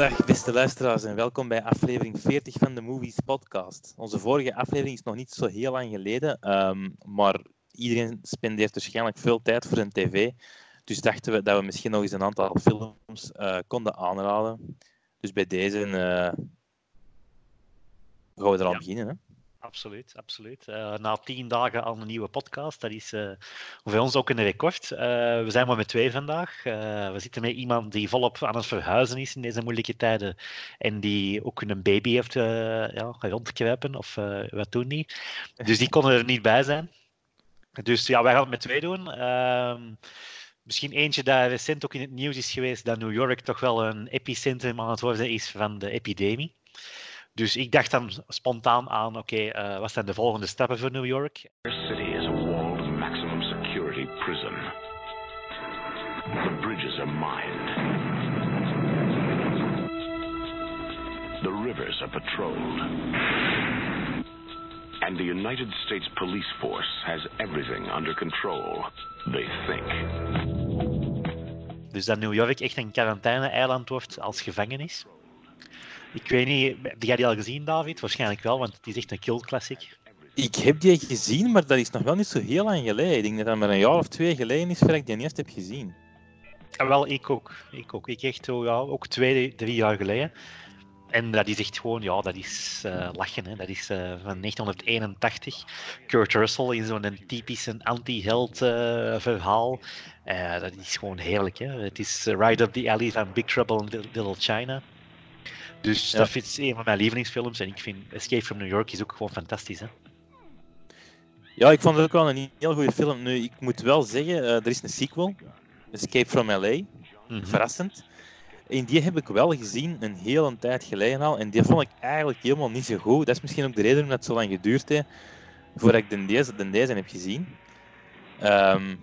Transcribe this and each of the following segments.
Dag beste luisteraars en welkom bij aflevering 40 van de Movies Podcast. Onze vorige aflevering is nog niet zo heel lang geleden, ehm, maar iedereen spendeert waarschijnlijk veel tijd voor een tv. Dus dachten we dat we misschien nog eens een aantal films uh, konden aanraden. Dus bij deze uh, gaan we eraan ja. beginnen. Hè? Absoluut, absoluut. Uh, na tien dagen al een nieuwe podcast. Dat is uh, voor ons ook een record. Uh, we zijn maar met twee vandaag. we zitten met iemand die volop aan het verhuizen is in deze moeilijke tijden. En die ook een baby heeft ja, rondkruipen. Of wat doen die? Dus die konden er niet bij zijn. Dus ja, wij gaan het met twee doen. Ehm, misschien eentje dat recent ook in het nieuws is geweest. Dat New York toch wel een epicentrum aan het worden is van de epidemie. Dus ik dacht dan spontaan aan, oké, okay, uh, wat zijn de volgende stappen voor New York? Our city is a walled maximum security prison. The bridges are mined. The rivers are patrolled. And the United States Police Force has everything under control. They think. Dus dat New York echt een quarantaine-eiland wordt als gevangenis? Ik weet niet, heb jij die al gezien, David? Waarschijnlijk wel, want het is echt een cult classic. Ik heb die gezien, maar dat is nog wel niet zo heel lang geleden. Ik denk dat dat maar een jaar of twee geleden is voordat ik die eerst heb gezien. Ja, wel, ik ook. Ik ook. Ik echt ja, ook twee, drie jaar geleden. En dat is echt gewoon, ja, dat is uh, lachen. Hè. Dat is uh, van 1981. Kurt Russell in zo'n typische anti-held uh, verhaal. dat is gewoon heerlijk. Hè. Het is Ride Up the Alley van Big Trouble in Little China. Dus ja. dat is een van mijn lievelingsfilms. En ik vind Escape from New York is ook gewoon fantastisch. Hè? Ja, ik vond het ook wel een heel goede film. Nu, ik moet wel zeggen, uh, er is een sequel. Escape from LA. Mm -hmm. Verrassend. En die heb ik wel gezien een hele tijd geleden al. En die vond ik eigenlijk helemaal niet zo goed. Dat is misschien ook de reden dat het zo lang geduurd heeft voordat ik de deze, de deze heb gezien. Um,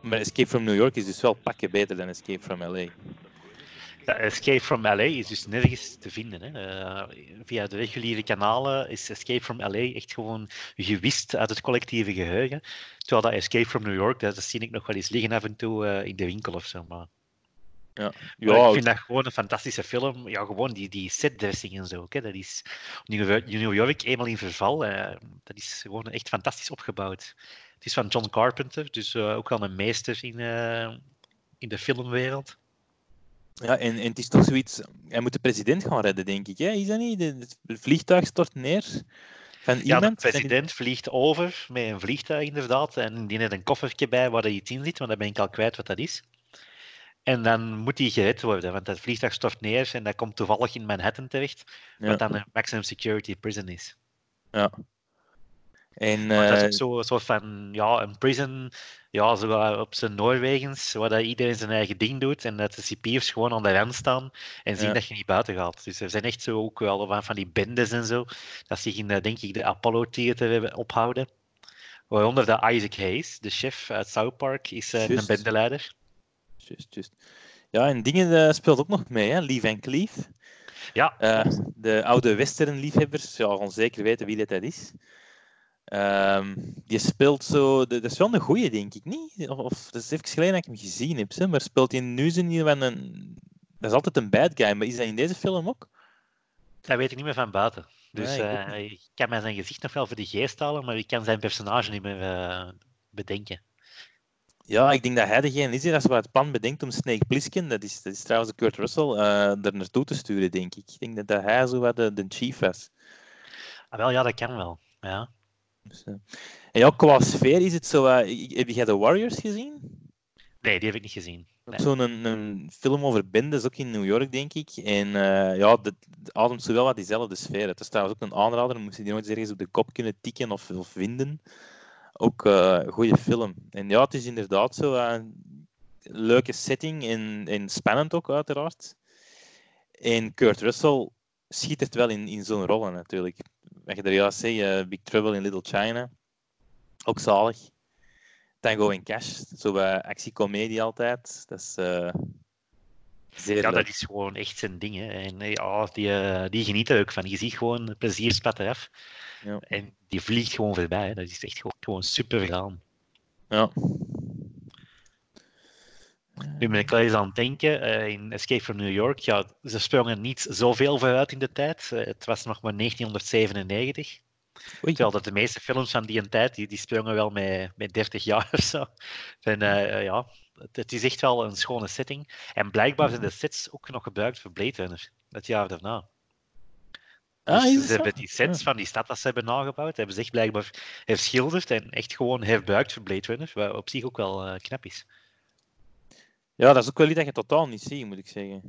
maar Escape from New York is dus wel pakken beter dan Escape from LA. Escape from LA is dus nergens te vinden. Hè. Uh, via de reguliere kanalen is Escape from LA echt gewoon gewist uit het collectieve geheugen. Terwijl dat Escape from New York, dat, dat zie ik nog wel eens liggen af en toe uh, in de winkel of zo. Maar... Ja. ja. ik vind dat gewoon een fantastische film. Ja, gewoon die, die setdressing en zo. Ook, hè. Dat is New York eenmaal in verval. Uh, dat is gewoon echt fantastisch opgebouwd. Het is van John Carpenter, dus ook wel een meester in, in de filmwereld. Ja, en, en het is toch zoiets... Hij moet de president gaan redden, denk ik. Hè? Is dat niet? Het vliegtuig stort neer van iemand. Ja, de president vliegt over met een vliegtuig, inderdaad. En die heeft een koffertje bij waar hij iets in zit, want dan ben ik al kwijt wat dat is. En dan moet hij gered worden, want het vliegtuig stort neer en dat komt toevallig in Manhattan terecht, ja. wat dan een maximum security prison is. Ja. En, dat is ook zo een soort van ja, een prison ja, zo op zijn Noorwegens, waar dat iedereen zijn eigen ding doet en dat de cipiers gewoon aan de rand staan en zien dat je niet buiten gaat. Dus er zijn echt zo ook wel van die bendes en zo, dat zich in, de, denk ik, de Apollo Theater ophouden. Waaronder de Isaac Hayes, de chef uit South Park, is uh, een bendeleider. Just, just. Ja, en dingen uh, speelt ook nog mee, hè? Lee Van Cleef. Ja. Uh, de oude western-liefhebbers ja, gaan zeker weten wie dat is. Um, die speelt zo, dat is wel een goeie, denk ik, niet? Of, of dat is even geleden dat ik hem gezien heb, maar speelt hij nu zijn van een. Dat is altijd een bad guy, maar is dat in deze film ook? Dat weet ik niet meer van buiten. Dus ik, uh, ik, kan mij zijn gezicht nog wel voor de geest halen, maar ik kan zijn personage niet meer uh, bedenken. Ja, ik denk dat hij degene is die dat het plan bedenkt om Snake Plissken, dat is, dat is trouwens Kurt Russell, uh, er naartoe te sturen, denk ik. Ik denk dat, dat hij zo wat de, de chief was. Ah, wel, ja, dat kan wel. Ja. Dus, uh, en ja, qua sfeer is het zo. Uh, heb jij The Warriors gezien? Nee, die heb ik niet gezien. Nee. Zo'n een, een, film over bendes, ook in New York, denk ik. En uh, ja, dat ademt zo wel wat diezelfde sfeer. Het is trouwens ook een aanrader, moest je die nooit ergens op de kop kunnen tikken of, of vinden. Ook uh, een goede film. En ja, het is inderdaad zo een leuke setting en, en spannend ook, uiteraard. En Kurt Russell schittert wel in, in zo'n rollen natuurlijk wat je er juist zei, Big Trouble in Little China. Ook zalig. Tango in Cash, zo bij actiecomedie altijd. Dat is zeer Ja, dat is gewoon echt zijn ding. Hè. En eh, ja, die, uh, die genieten er ook van. Je ziet gewoon plezier spat eraf. Ja. En die vliegt gewoon voorbij. Hè. Dat is echt gewoon, gewoon super gedaan. Ja. Nu ben ik wel eens aan het denken, uh, in Escape from New York, ja, ze sprongen niet zoveel vooruit in de tijd. Uh, het was nog maar 1997. Oei. Terwijl dat de meeste films van die tijd, die, die sprongen wel met, met 30 jaar of zo. En, uh, ja, het, het, is echt wel een schone setting. En blijkbaar zijn de sets ook nog gebruikt voor Blade Runner, het jaar daarna. Ah, dus ze hebben die sets van die stad dat ze hebben nagebouwd, hebben ze echt blijkbaar herschilderd en echt gewoon herbruikt voor Blade Runner, wat op zich ook wel knap is. Ja, dat is ook wel iets dat je totaal niet ziet, moet ik zeggen.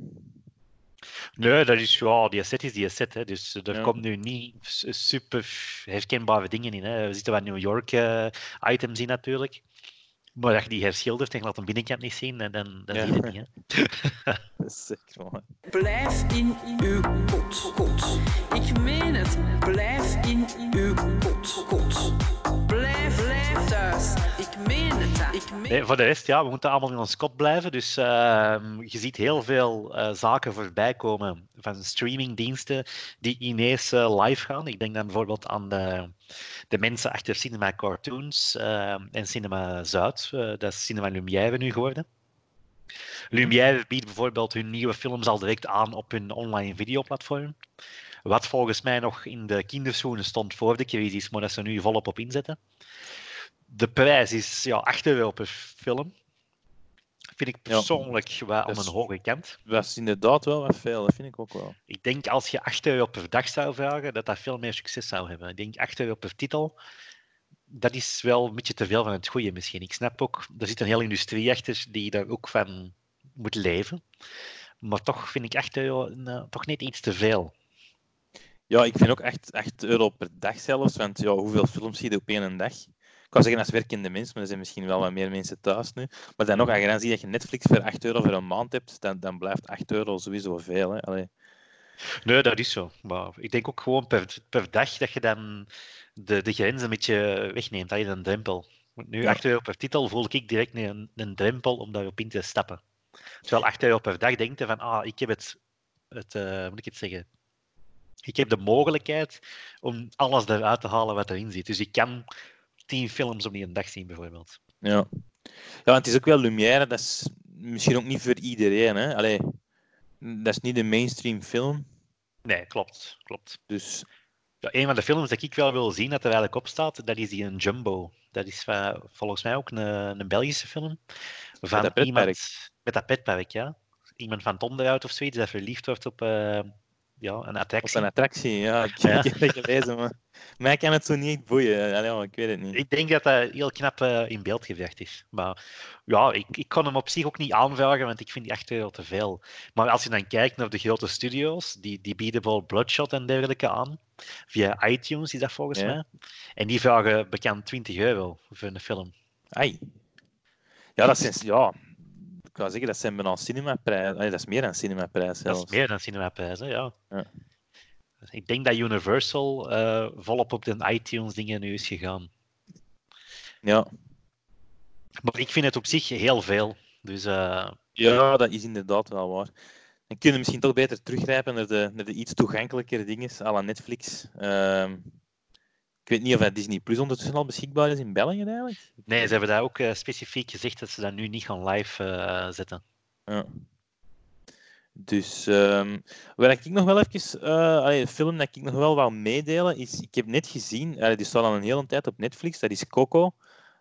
Nee, dat is ja, die set is die set. Hè. Dus er ja. komt nu niet super herkenbare dingen in. Hè. We zitten wat New York uh, items in natuurlijk. Maar als je die herschildert en laat een binnenkant niet zien, dan, dan ja. zie je het niet. Hè. Zeker, man. Blijf in uw kot, kot. Ik meen het. Blijf in uw kot, kot. Blijf, blijf thuis. Ik meen. Ik meen... Voor de rest, ja, we moeten allemaal in ons kot blijven. Dus uh, je ziet heel veel uh, zaken voorbij komen van streamingdiensten die ineens uh, live gaan. Ik denk dan bijvoorbeeld aan de, de mensen achter Cinema Cartoons en Cinema Zuid. dat is Cinema Lumière nu geworden. Lumière biedt bijvoorbeeld hun nieuwe films al direct aan op hun online videoplatform. Wat volgens mij nog in de kinderschoenen stond voor de crisis, maar dat ze nu volop op inzetten. De prijs is ja, 8 euro per film. Vind ik persoonlijk ja, wel aan een hoge kant. Dat is inderdaad wel wat veel, dat vind ik ook wel. Ik denk als je 8 euro per dag zou vragen, dat dat veel meer succes zou hebben. Ik denk 8 euro per titel, dat is wel een beetje te veel van het goede misschien. Ik snap ook, er zit een hele industrie achter die daar ook van moet leven. Maar toch vind ik 8 euro uh, toch net iets te veel. Ja, ik vind ook echt 8 euro per dag zelfs. Want ja, hoeveel films zie je op één dag? Ik kan zeggen als werkende mens, maar er zijn misschien wel wat meer mensen thuis nu. Maar dan nog, als je dan ziet dat je Netflix voor 8 euro voor een maand hebt, dan, dan blijft 8 euro sowieso veel. Hè? Allee. Nee, dat is zo. Maar ik denk ook gewoon per, per dag dat je dan de, de grens een beetje wegneemt, dat je een drempel. Nu, ja. 8 euro per titel voel ik direct een, een drempel om daarop in te stappen. Terwijl 8 euro per dag denkt van, ah, ik heb het, het uh, moet ik het zeggen, ik heb de mogelijkheid om alles eruit te halen wat erin zit. Dus ik kan tien films op een dag zien, bijvoorbeeld. Ja. ja, het is ook wel Lumière, dat is misschien ook niet voor iedereen. Hè? Allee, dat is niet de mainstream film. Nee, klopt. klopt. Dus... Ja, een van de films dat ik wel wil zien, dat er eigenlijk op staat, dat is die een Jumbo. Dat is uh, volgens mij ook een, een Belgische film. Van met dat iemand, met dat petpark, ja. Iemand van het onderhoud of zoiets, dat verliefd wordt op, uh, ja, een attractie. Op een attractie, ja. Ik, ja. ik heb het gelezen, maar mij kan het zo niet boeien. Allee, ik weet het niet. Ik denk dat dat heel knap uh, in beeld gewerkt is. Maar ja, ik, ik kon hem op zich ook niet aanvragen, want ik vind die echt heel te veel. Maar als je dan kijkt naar de grote studio's, die, die bieden bijvoorbeeld Bloodshot en dergelijke aan. Via iTunes is dat volgens ja. mij. En die vragen bekend 20 euro voor een film. Ai. Ja, dat is... Ja, ik kan zeggen, dat zijn bijna cinemaprijzen. Dat is meer dan cinemaprijs zelfs. Dat is meer dan cinemaprijzen, ja. ja. Ik denk dat Universal uh, volop op de iTunes dingen nu is gegaan. Ja. Maar ik vind het op zich heel veel. Dus, uh... Ja, dat is inderdaad wel waar. En kunnen misschien toch beter teruggrijpen naar de, naar de iets toegankelijkere dingen, à la Netflix. Uh, weet niet of dat Disney Plus ondertussen al beschikbaar is in België eigenlijk. Nee, ze hebben daar ook uh, specifiek gezegd dat ze dat nu niet gaan live uh, zetten. Ja. Dus um, waar ik nog wel even, uh, allee, een film dat ik nog wel wou meedelen, is, ik heb net gezien, allee, die staat al een hele tijd op Netflix, dat is Coco.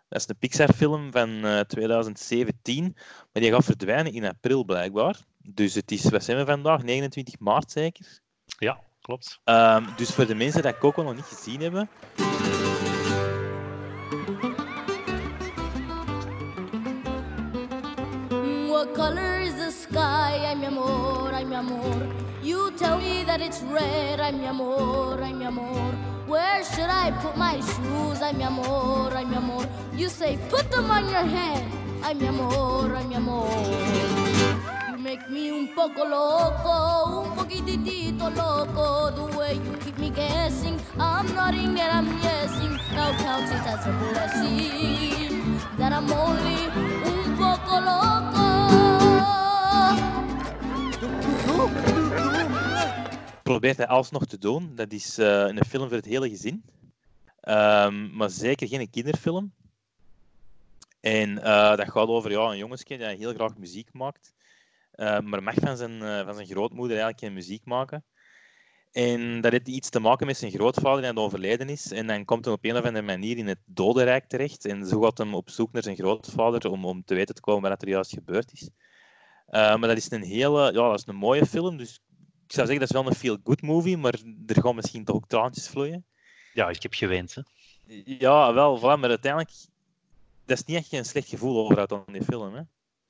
Dat is een Pixar-film van uh, 2017, maar die gaat verdwijnen in april blijkbaar. Dus het is, wat zijn we vandaag, 29 maart zeker? Ja, klopt. Um, dus voor de mensen die Coco nog niet gezien hebben... What color is the sky? Mi amor, mi amor. You tell me that it's red. Mi amor, mi amor. Where should I put my shoes? Mi amor, mi amor. You say, put them on your head. Mi amor, mi amor. You make me un poco loco, un poquitito loco. The way you keep me guessing. I'm nodding and I'm guessing. Now count it as a blessing. That I'm only un poco loco. Probeert hij alsnog te doen. Dat is uh, een film voor het hele gezin. Um, maar zeker geen kinderfilm. En eh, dat gaat over ja, een jongensje die heel graag muziek maakt. Eh, maar mag van zijn, eh, van zijn grootmoeder eigenlijk geen muziek maken. En dat heeft iets te maken met zijn grootvader die overleden is. En dan komt hij op een of andere manier in het dodenrijk terecht. En zo gaat hem op zoek naar zijn grootvader om, om te weten te komen wat er juist gebeurd is. Uh, maar dat is een hele, ja, dat is een mooie film. Dus ik zou zeggen, dat is wel een feel-good movie, maar er gaan misschien toch ook traantjes vloeien. Ja, ik heb gewend. Hè? Ja, wel, voilà, maar uiteindelijk, dat is niet echt een slecht gevoel over uit die film. Hè?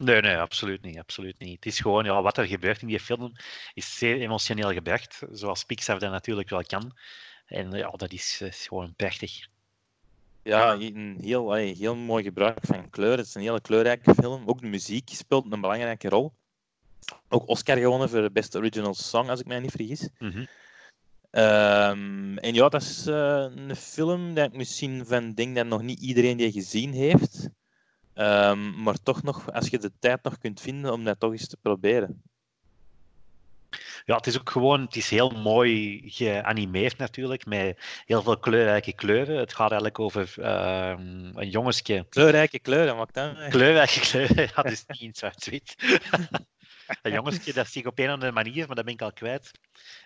Nee, nee, absoluut niet, absoluut niet. Het is gewoon, ja, wat er gebeurt in die film is zeer emotioneel gebracht, zoals Pixar dat natuurlijk wel kan. En ja, dat is, is gewoon prachtig. Ja, een heel, heel mooi gebruik van kleur. Het is een hele kleurrijke film. Ook de muziek speelt een belangrijke rol. Ook Oscar gewonnen voor de Best Original Song, als ik mij niet vergis. Mm -hmm. um, en ja, dat is uh, een film dat ik misschien van denk dat nog niet iedereen die gezien heeft. Um, maar toch nog, als je de tijd nog kunt vinden om dat toch eens te proberen. Ja, het is ook gewoon, het is heel mooi geanimeerd natuurlijk, met heel veel kleurrijke kleuren. Het gaat eigenlijk over uh, een jongensje. Kleurrijke kleuren, wat dan? Kleurrijke kleuren, dat is niet in zwart-wit. een jongensje dat zich op een of andere manier, maar dat ben ik al kwijt,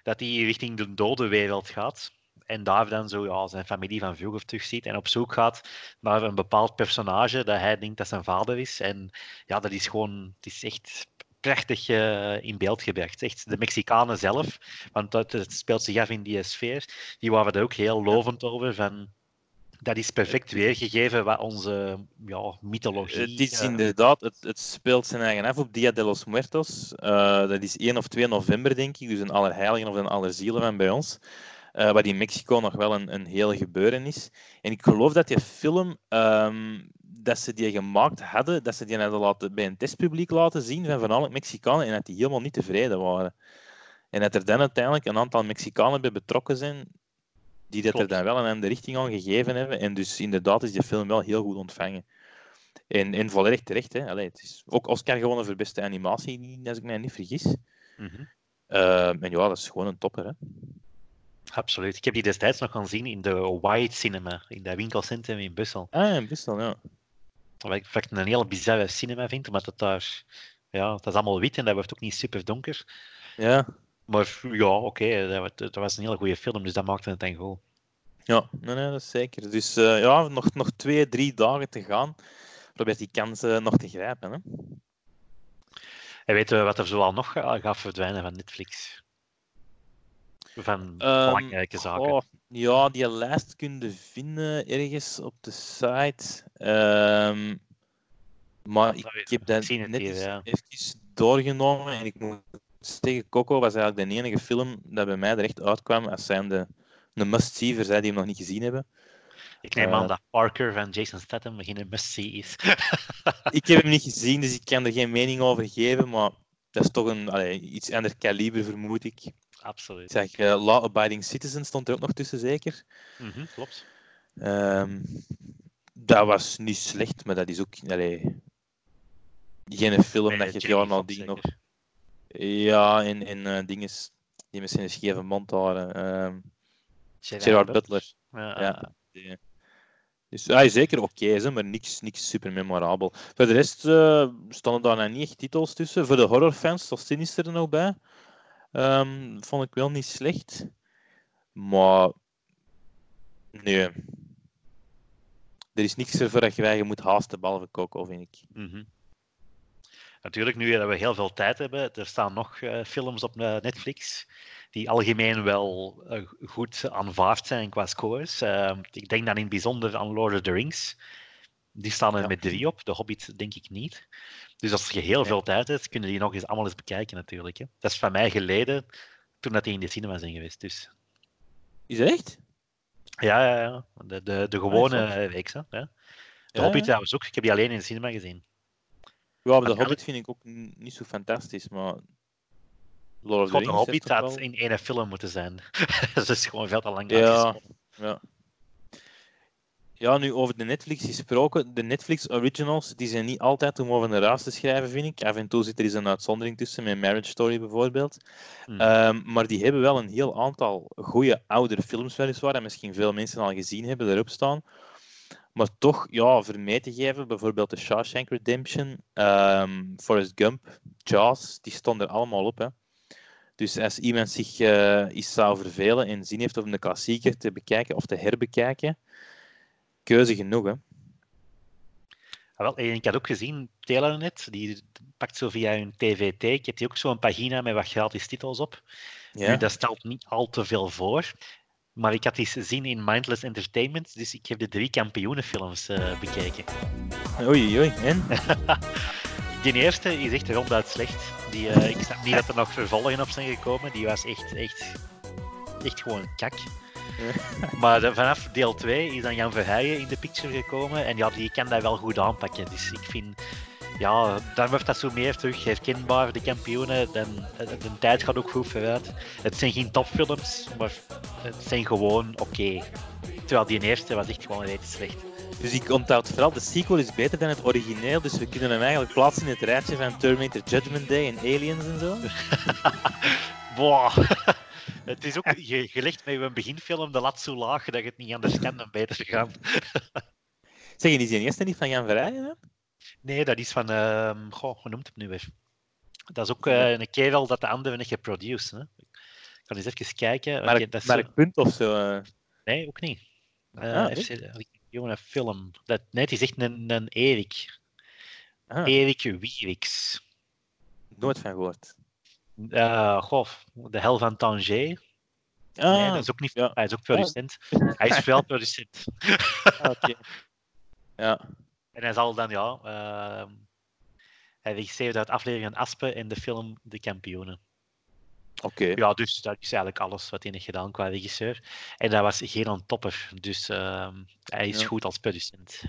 dat hij richting de dode wereld gaat. En daar dan zo ja, zijn familie van vroeger terugziet en op zoek gaat naar een bepaald personage dat hij denkt dat zijn vader is. En ja, dat is gewoon, het is echt prachtig uh, in beeld gebracht. Echt de Mexicanen zelf, want het, het speelt zich af in die sfeer, die waren er ook heel lovend over. Van, dat is perfect weergegeven wat onze ja, mythologie... Het is inderdaad, het, het, speelt zijn eigen af op Dia de los Muertos. Uh, dat is 1 of 2 november, denk ik, dus een Allerheiligen of een Allerzielen van bij ons. Uh, wat in Mexico nog wel een, een heel gebeuren is. En ik geloof dat die film, um, dat ze die gemaakt hadden, dat ze die hadden laten, bij een testpubliek laten zien van voornamelijk Mexicanen en dat die helemaal niet tevreden waren. En dat er dan uiteindelijk een aantal Mexicanen bij betrokken zijn, die dat er dan wel een andere richting aan gegeven hebben. En dus inderdaad is die film wel heel goed ontvangen. En, en volledig terecht. Hè. Allee, het is ook Oscar gewonnen voor beste animatie, als ik mij niet vergis. Mm -hmm. uh, en ja, dat is gewoon een topper. Hè. Absoluut. Ik heb die destijds nog gaan zien in de White Cinema, in dat winkelcentrum in Brussel. Ah, in Brussel, ja. Wat ik echt een heel bizarre cinema vind, omdat het daar... Ja, dat is allemaal wit en dat wordt ook niet super donker. Ja. Maar ja, oké, okay, dat, dat, was een hele goede film, dus dat maakte het dan goed. Ja, nee, nee, dat is zeker. Dus uh, ja, nog, nog twee, drie dagen te gaan. Probeer die kans uh, nog te grijpen. Hè? En weten we wat er zoal nog gaat verdwijnen van Netflix? Van um, belangrijke zaken. Oh, ja, die lijst kun je vinden ergens op de site. Um, maar ik, ik heb dat net hier, ja. even doorgenomen en ik moet zeggen, Coco was eigenlijk de enige film dat bij mij er echt uitkwam als zijnde een must-see voor zij die hem nog niet gezien hebben. Ik neem uh, aan dat Parker van Jason Statham geen must-see is. ik heb hem niet gezien, dus ik kan er geen mening over geven, maar dat is toch een allee, iets ander kaliber, vermoed ik. Absoluut. Zeg, uh, Law Abiding Citizen stond er ook nog tussen, zeker. Mm -hmm, klopt. Um, dat was niet slecht, maar dat is ook allee, geen film dat je jaar nadien nog... Ja, en, en uh, dingen die met zijn scheve mond houden. Um, Gerard, Gerard Butler. Ja, ja. Die. Dus hij is zeker oké, okay, maar niks, niks super memorabel. Voor de rest uh, stonden daar nou niet echt titels tussen. Voor de horrorfans stond Sinister er nog bij. Um, vond ik wel niet slecht. Maar nee. Er is niks ervoor dat je je moet haasten, behalve Coco, vind ik. -hmm. Natuurlijk, nu dat we heel veel tijd hebben, er staan nog uh, films op uh, Netflix die algemeen wel uh, goed aanvaard zijn qua scores. Uh, ik denk dan in het bijzonder aan Lord of the Rings. Die staan er ja. met drie op, de Hobbit denk ik niet. Dus als je heel veel tijd hebt, kunnen die nog eens allemaal eens bekijken natuurlijk. Hè. Dat is van mij geleden, toen dat die in de cinema zijn geweest. Dus. Is dat echt? Ja, ja, ja. De, de, de gewone ah, reeks. Hè. Ja. De ja, Hobbit trouwens ook. Ik heb die alleen in de cinema gezien. Ja, maar de Hobbit vind ik ook niet zo fantastisch, maar... Lord of the Rings de Hobbit had in één film moeten zijn. dat is gewoon veel te lang. Ja, ja. Ja, nu over de Netflix gesproken. De Netflix originals die zijn niet altijd om over een raas te schrijven, vind ik. Af en toe zit er eens een uitzondering tussen, met Marriage Story bijvoorbeeld. Hmm. Um, maar die hebben wel een heel aantal goede oudere films, weliswaar, en misschien veel mensen al gezien hebben, erop staan. Maar toch, ja, voor mee te geven, bijvoorbeeld de Shawshank Redemption, ehm Forrest Gump, Jaws, die stonden er allemaal op. Hè. Dus als iemand zich eh eens zou vervelen en zin heeft om de klassieker te bekijken of te herbekijken, keuze genoeg. Hè. Ah, wel, en ik had ook gezien, Telenet, die pakt zo via hun TVT. Ik heb die ook zo'n pagina met wat gratis titels op. Ja? Nu, dat stelt niet al te veel voor. Maar ik had die gezien in Mindless Entertainment, dus ik heb de drie kampioenenfilms eh, bekeken. Oei, oei. En? Die eerste is echt ronduit slecht. Die, eh, ik snap niet dat er nog vervolgen op zijn gekomen. Die was echt, echt, echt gewoon kak. Maar de- vanaf deel 2 is dan Jan Verheijen in de picture gekomen. En ja, die kan dat wel goed aanpakken. Dus ik vind, ja, dan wordt dat zo meer terug herkenbaar, de kampioenen. Dan, eh, de tijd gaat ook goed vooruit. Het zijn geen topfilms, maar het zijn gewoon oké. Terwijl die eerste was echt gewoon reeds slecht. Dus ik onthoud vooral, de sequel is beter dan het origineel, dus we kunnen hem eigenlijk plaatsen in het rijtje van Terminator Judgment Day en Aliens en zo. Boah. Het is ook ge- gelegd met een beginfilm de lat zo laag dat je het niet anders kan dan beter te gaan. Zeg, je, is die eerste niet van Jan Verheijen? hè? Nee, dat is van, ehm goh, hoe noemt het nu weer? Dat is ook eh, een kerel dat de andere heeft geproduced. Hè? Ik kan eens even kijken. Mark, je- dat zo- Punt of zo. eh. Nee, ook niet. Eh Ah, FC, een jonge film. Dat, nee, het is echt een, een Erik. Ah, Erik Wieriks. nooit van gehoord. Eh, goh, de hel van Tanger. Ah, nee, dat is ook niet. ja. Hij is ook producent. Hij is wel producent. ah. Ja, En hij zal dan, ja, ehm hij regisseerde uit aflevering Aspen en de film De Kampioenen. oké. Ja, dus dat is eigenlijk alles wat hij heeft gedaan qua regisseur. En dat was geen topper, dus ehm, hij is Ja. goed als producent.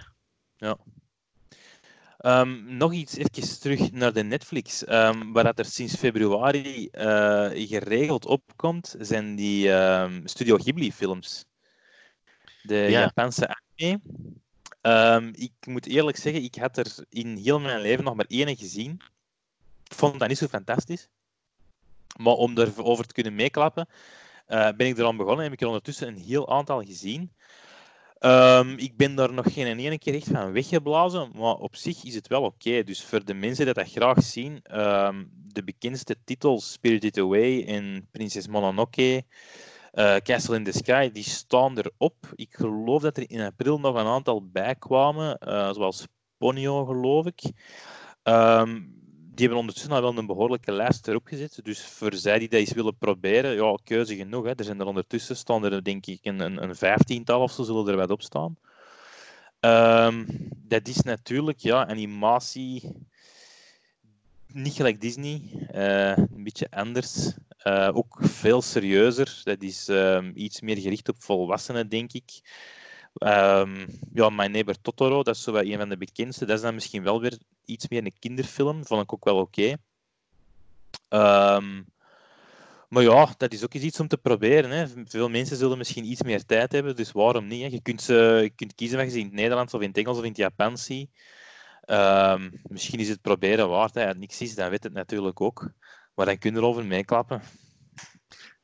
Ehm, nog iets even terug naar de Netflix. Ehm waar dat er sinds februari eh, geregeld opkomt, zijn die ehm, Studio Ghibli-films. De Ja. Japanse anime. Ik moet eerlijk zeggen, ik had er in heel mijn leven nog maar één gezien. Ik vond dat niet zo fantastisch. Maar om erover te kunnen meeklappen, eh, ben ik eraan begonnen en heb ik er ondertussen een heel aantal gezien. Ehm, ik ben daar nog geen ene keer echt van weggeblazen, maar op zich is het wel oké. Dus voor de mensen die dat graag zien, ehm, de bekendste titels Spirited Away en Prinses Mononoke, eh, Castle in the Sky, die staan erop. Ik geloof dat er in april nog een aantal bij kwamen, eh, zoals Ponyo, geloof ik. Ehm, hebben ondertussen al wel een behoorlijke lijst erop gezet. Dus voor zij die dat eens willen proberen, ja, keuze genoeg. Hè. Er zijn er ondertussen, staan er denk ik een, een, vijftiental of zo, zullen er wat op staan. Ehm, dat is natuurlijk, ja, animatie, niet gelijk Disney, eh, een beetje anders. Eh, ook veel serieuzer. Dat is ehm, iets meer gericht op volwassenen, denk ik. Ehm, ja, My Neighbor Totoro, dat is zo een van de bekendste. Dat is dan misschien wel weer iets meer een kinderfilm. Vond ik ook wel oké. Ehm, maar ja, dat is ook eens iets om te proberen. Hè. Veel mensen zullen misschien iets meer tijd hebben, dus waarom niet? Hè? Je, kunt, ze, je kunt kiezen wat je in het Nederlands of in het Engels of in het Japans ziet. Ehm, misschien is het proberen waard. Hè. Als het niks is, dan weet het natuurlijk ook. Maar dan kun je erover meeklappen.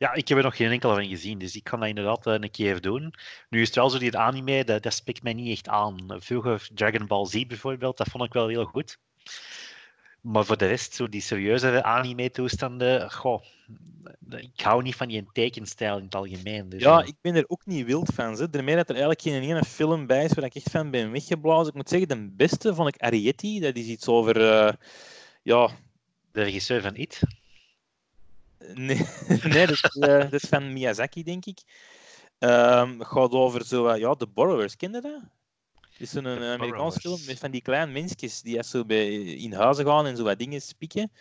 Ja, ik heb er nog geen enkel van gezien, dus ik kan dat inderdaad eh, een keer doen. Nu is het wel zo, die anime, dat, dat spreekt mij niet echt aan. Vroeger Dragon Ball Z bijvoorbeeld, dat vond ik wel heel goed. Maar voor de rest, zo die serieuzere anime-toestanden, goh, ik hou niet van die tekenstijl in het algemeen. Dus, Ja, eh, ik ben er ook niet wild van. Hè. Daarmee dat er eigenlijk geen ene film bij is waar ik echt van ben weggeblazen. Ik moet zeggen, de beste vond ik Arietti. Dat is iets over... eh, ja, De regisseur van It. Nee, nee dat, is, eh, dat is van Miyazaki, denk ik. Het gaat over zo, eh, ja, The Borrowers, ken je dat? Het is zo'n een Amerikaans film met van die kleine mensjes die zo bij, in huizen gaan en zo wat dingen spieken.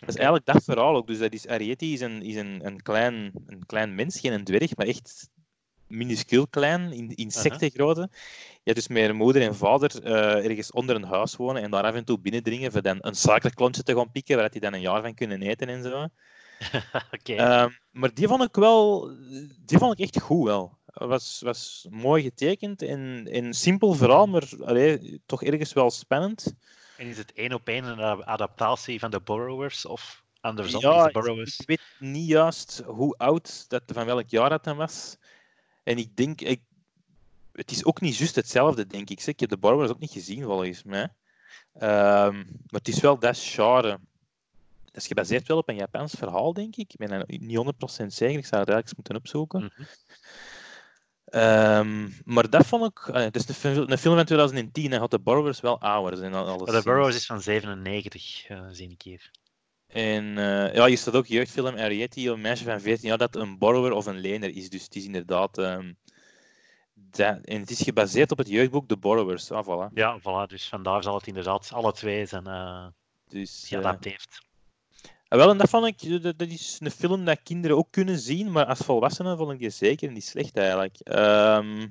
Dat is eigenlijk dat verhaal ook. Dus dat is, Arietti is, een, is een, een, klein, een klein mens, geen een dwerg, maar echt minuscuul klein, in insectengrootte. Ja, dus met moeder en vader eh, ergens onder een huis wonen en daar af en toe binnendringen voor dan een suikerklontje te gaan pikken, waar die dan een jaar van kunnen eten en zo. Ehm, maar die vond ik wel, die vond ik echt goed wel. Was, was mooi getekend en, en simpel verhaal, maar allee, toch ergens wel spannend. En is het één op één een a- adaptatie van The Borrowers of andersom? Ja, ik- Borrowers... Ik weet niet juist hoe oud dat van welk jaar dat dan was. En ik denk, ik, het is ook niet juist hetzelfde, denk ik. Ik heb de Borrowers ook niet gezien, volgens mij. Ehm, maar het is wel dat genre. Is gebaseerd wel op een Japans verhaal, denk ik. Ik ben er niet 100% zeker. Ik zou het eigenlijk eens moeten opzoeken. Mhm. Ehm, maar dat vond ik... eh, Het is een, fil- een film van 2010 en had de Borrowers wel ouder. En alles de Burroughs is van 97, eh, zie ik hier. En eh, ja, hier staat ook jeugdfilm Ariety, een meisje van 14 jaar dat een borrower of een lener is. Dus het is inderdaad... ehm, dat, en het is gebaseerd op het jeugdboek De Borrowers. Ah, voilà. Ja, voilà, dus vandaar zal het inderdaad alle twee zijn uh, Dus, eh, geadapteerd. Ah, wel, en dat vond ik... Dat, dat is een film dat kinderen ook kunnen zien, maar als volwassenen vond ik die zeker niet slecht eigenlijk. Ehm,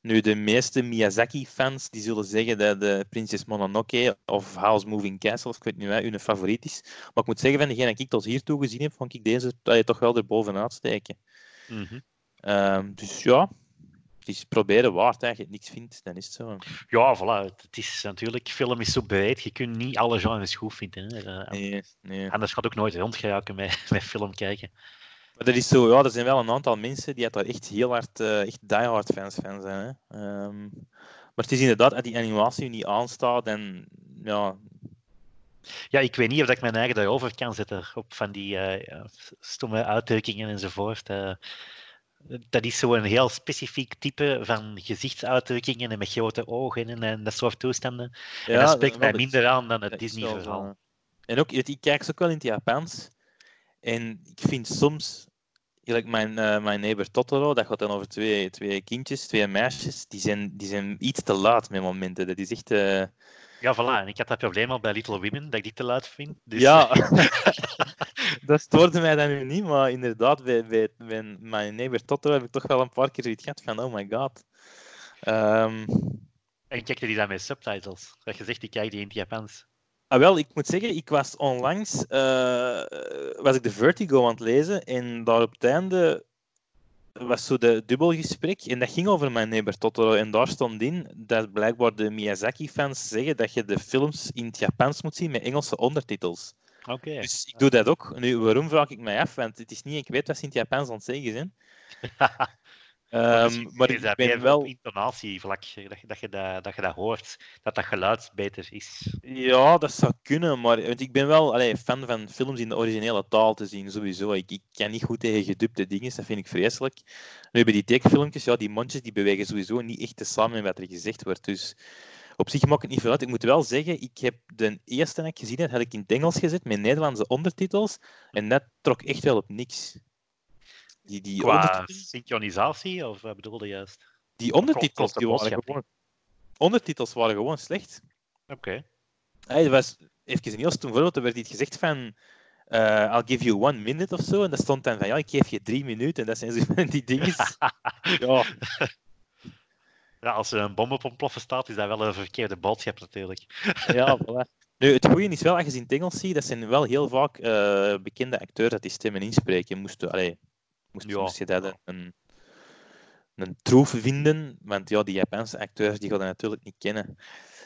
nu, de meeste Miyazaki-fans die zullen zeggen dat de Prinses Mononoke of House Moving Castle, of ik weet niet wat, hun favoriet is. Maar ik moet zeggen, van degene die ik tot hiertoe gezien heb, vond ik deze eh, toch wel erbovenuit steken. Mhm. Ehm, dus ja, het is proberen waard. Als je niks vindt, dan is het zo. Ja, voilà. Het het is natuurlijk, film is zo breed, je kunt niet alle genres goed vinden. Hè. Eh, Nee, nee. Anders gaat ook nooit rondgeraken met, met film kijken. Maar er is zo, ja, er zijn wel een aantal mensen die daar echt heel hard, eh, echt diehard fans van zijn. Hè. Ehm, maar het is inderdaad, als die animatie niet aanstaat, en ja, Ja, ik weet niet of dat ik mijn eigen daarover kan zetten, op van die eh, stomme uitdrukkingen enzovoort. Dat is zo'n heel specifiek type van gezichtsuitdrukkingen en met grote ogen en, en dat soort toestanden. en dat spreekt mij minder aan dan het Disney-verhaal. En ook, ik kijk ze ook wel in het Japans. En ik vind soms, gelijk mijn, eh, mijn neighbor Totoro, dat gaat dan over twee, twee kindjes, twee meisjes, die zijn, die zijn iets te laat met momenten. Dat is echt... eh, Ja, voilà. En ik had dat probleem al bij Little Women, dat ik die te luid vind. Dus, Ja, dat stoorde mij dan nu niet, maar inderdaad, bij, bij, bij mijn neighbor Totoro heb ik toch wel een paar keer zoiets gehad van, oh my god. Ehm, En kijkte die dan met subtitles? Dat je zegt, die kijk die in het Japans. ah, wel, ik moet zeggen, ik was onlangs eh, was ik de Vertigo aan het lezen en daar op het einde was zo de dubbelgesprek en dat ging over mijn neighbor Totoro en daar stond in dat blijkbaar de Miyazaki-fans zeggen dat je de films in het Japans moet zien met Engelse ondertitels. Oké. Dus ik doe dat ook. Nu, waarom vraag ik mij af? Want het is niet, ik weet wat ze in het Japans aan het zeggen zijn. Ehm, maar is ik dat ben wel... op intonatievlak, dat je, dat, je dat, dat je dat hoort, dat dat geluid beter is. Ja, dat zou kunnen, maar want ik ben wel allee, fan van films in de originele taal te zien, sowieso. Ik, ik kan niet goed tegen gedubte dingen, dat vind ik vreselijk. Nu, bij die tekenfilmpjes, ja, die mondjes die bewegen sowieso niet echt te samen met wat er gezegd wordt. Dus op zich maakt het niet veel uit. Ik moet wel zeggen, ik heb de eerste dat ik gezien heb, had ik in het Engels gezet met Nederlandse ondertitels. En dat trok echt wel op niks. Die, die, Qua synchronisatie, of wat bedoelde je juist? die ondertitels de die waren gewoon... Ondertitels waren gewoon slecht. Oké. Hey, er was even een heel stom voorbeeld. Er werd iets gezegd van. eh, I'll give you one minute of zo. En dat stond dan van ja, ik geef je drie minuten. Dat zijn zo van die dingen. ja, Ja, als er een bom op ontploffen staat, is dat wel een verkeerde boodschap natuurlijk. ja, voilà. Nu, het goede is wel, als je ze in het Engels ziet, dat zijn wel heel vaak eh, bekende acteurs dat die stemmen inspreken. Moest, allee, moest, Ja. moest je dat een, een troef vinden, want ja, die Japanse acteurs die gaan dat natuurlijk niet kennen.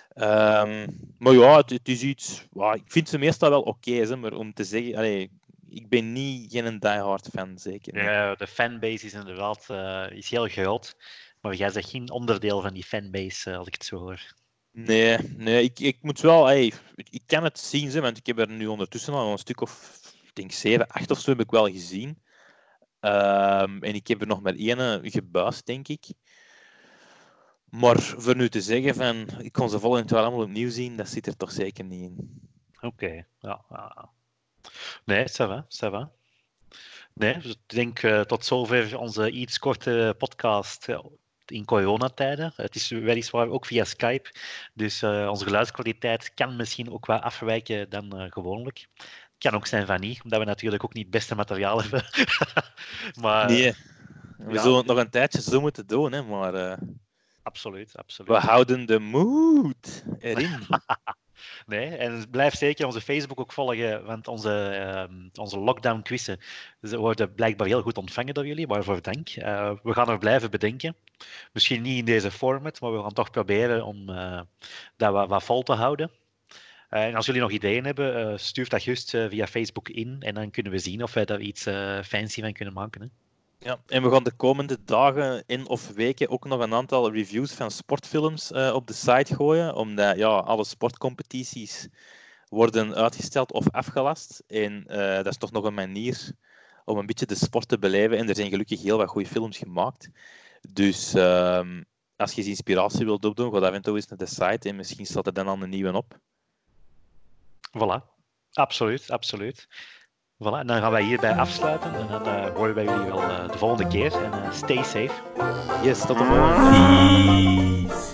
Ehm, maar ja, het, het is iets... ja, ik vind ze meestal wel oké, hè, maar om te zeggen... Allee, ik ben niet geen diehard fan, zeker. Ja, de fanbase is inderdaad eh, is heel groot. Maar jij zegt geen onderdeel van die fanbase, eh, als ik het zo hoor. Nee, nee ik, ik moet wel... Hey, ik, kan het zien, want ik heb er nu ondertussen al een stuk of... Ik denk 7, 8 of zo heb ik wel gezien. Ehm, en ik heb er nog maar één gebuist, denk ik. Maar voor nu te zeggen van... Ik kon ze volgend jaar allemaal opnieuw zien, dat zit er toch zeker niet in. Oké, ja. Nee, ça va, ça. Nee, dus ik denk eh, tot zover onze iets korte podcast eh, in coronatijden. Het is weliswaar ook via Skype, dus eh, onze geluidskwaliteit kan misschien ook wat afwijken dan eh, gewoonlijk. Kan ook zijn van niet, omdat we natuurlijk ook niet het beste materiaal hebben. maar Nee. We ja. zullen het nog een tijdje zo moeten doen, hè, maar eh, absoluut, absoluut. we houden de moed erin. Nee, en blijf zeker onze Facebook ook volgen, want onze, ehm, onze lockdown quizzen ze worden blijkbaar heel goed ontvangen door jullie, waarvoor dank. Eh, we gaan er blijven bedenken. Misschien niet in deze format, maar we gaan toch proberen om eh, dat wat, wat vol te houden. Eh, en als jullie nog ideeën hebben, eh, stuur dat gerust eh, via Facebook in en dan kunnen we zien of wij daar iets fancy van kunnen maken. Hè. Ja, en we gaan de komende dagen in of weken ook nog een aantal reviews van sportfilms op de site gooien, omdat ja, alle sportcompetities worden uitgesteld of afgelast. En dat is toch nog een manier om een beetje de sport te beleven. En er zijn gelukkig heel wat goede films gemaakt. Dus uh, als je eens inspiratie wilt opdoen, ga en toe eens naar de site en misschien staat er dan al een nieuwe op. Voilà, absoluut, absoluut. Voilà, en dan gaan wij hierbij afsluiten en dan uh, horen wij jullie wel uh, de volgende keer. En uh, stay safe. Yes, tot de volgende.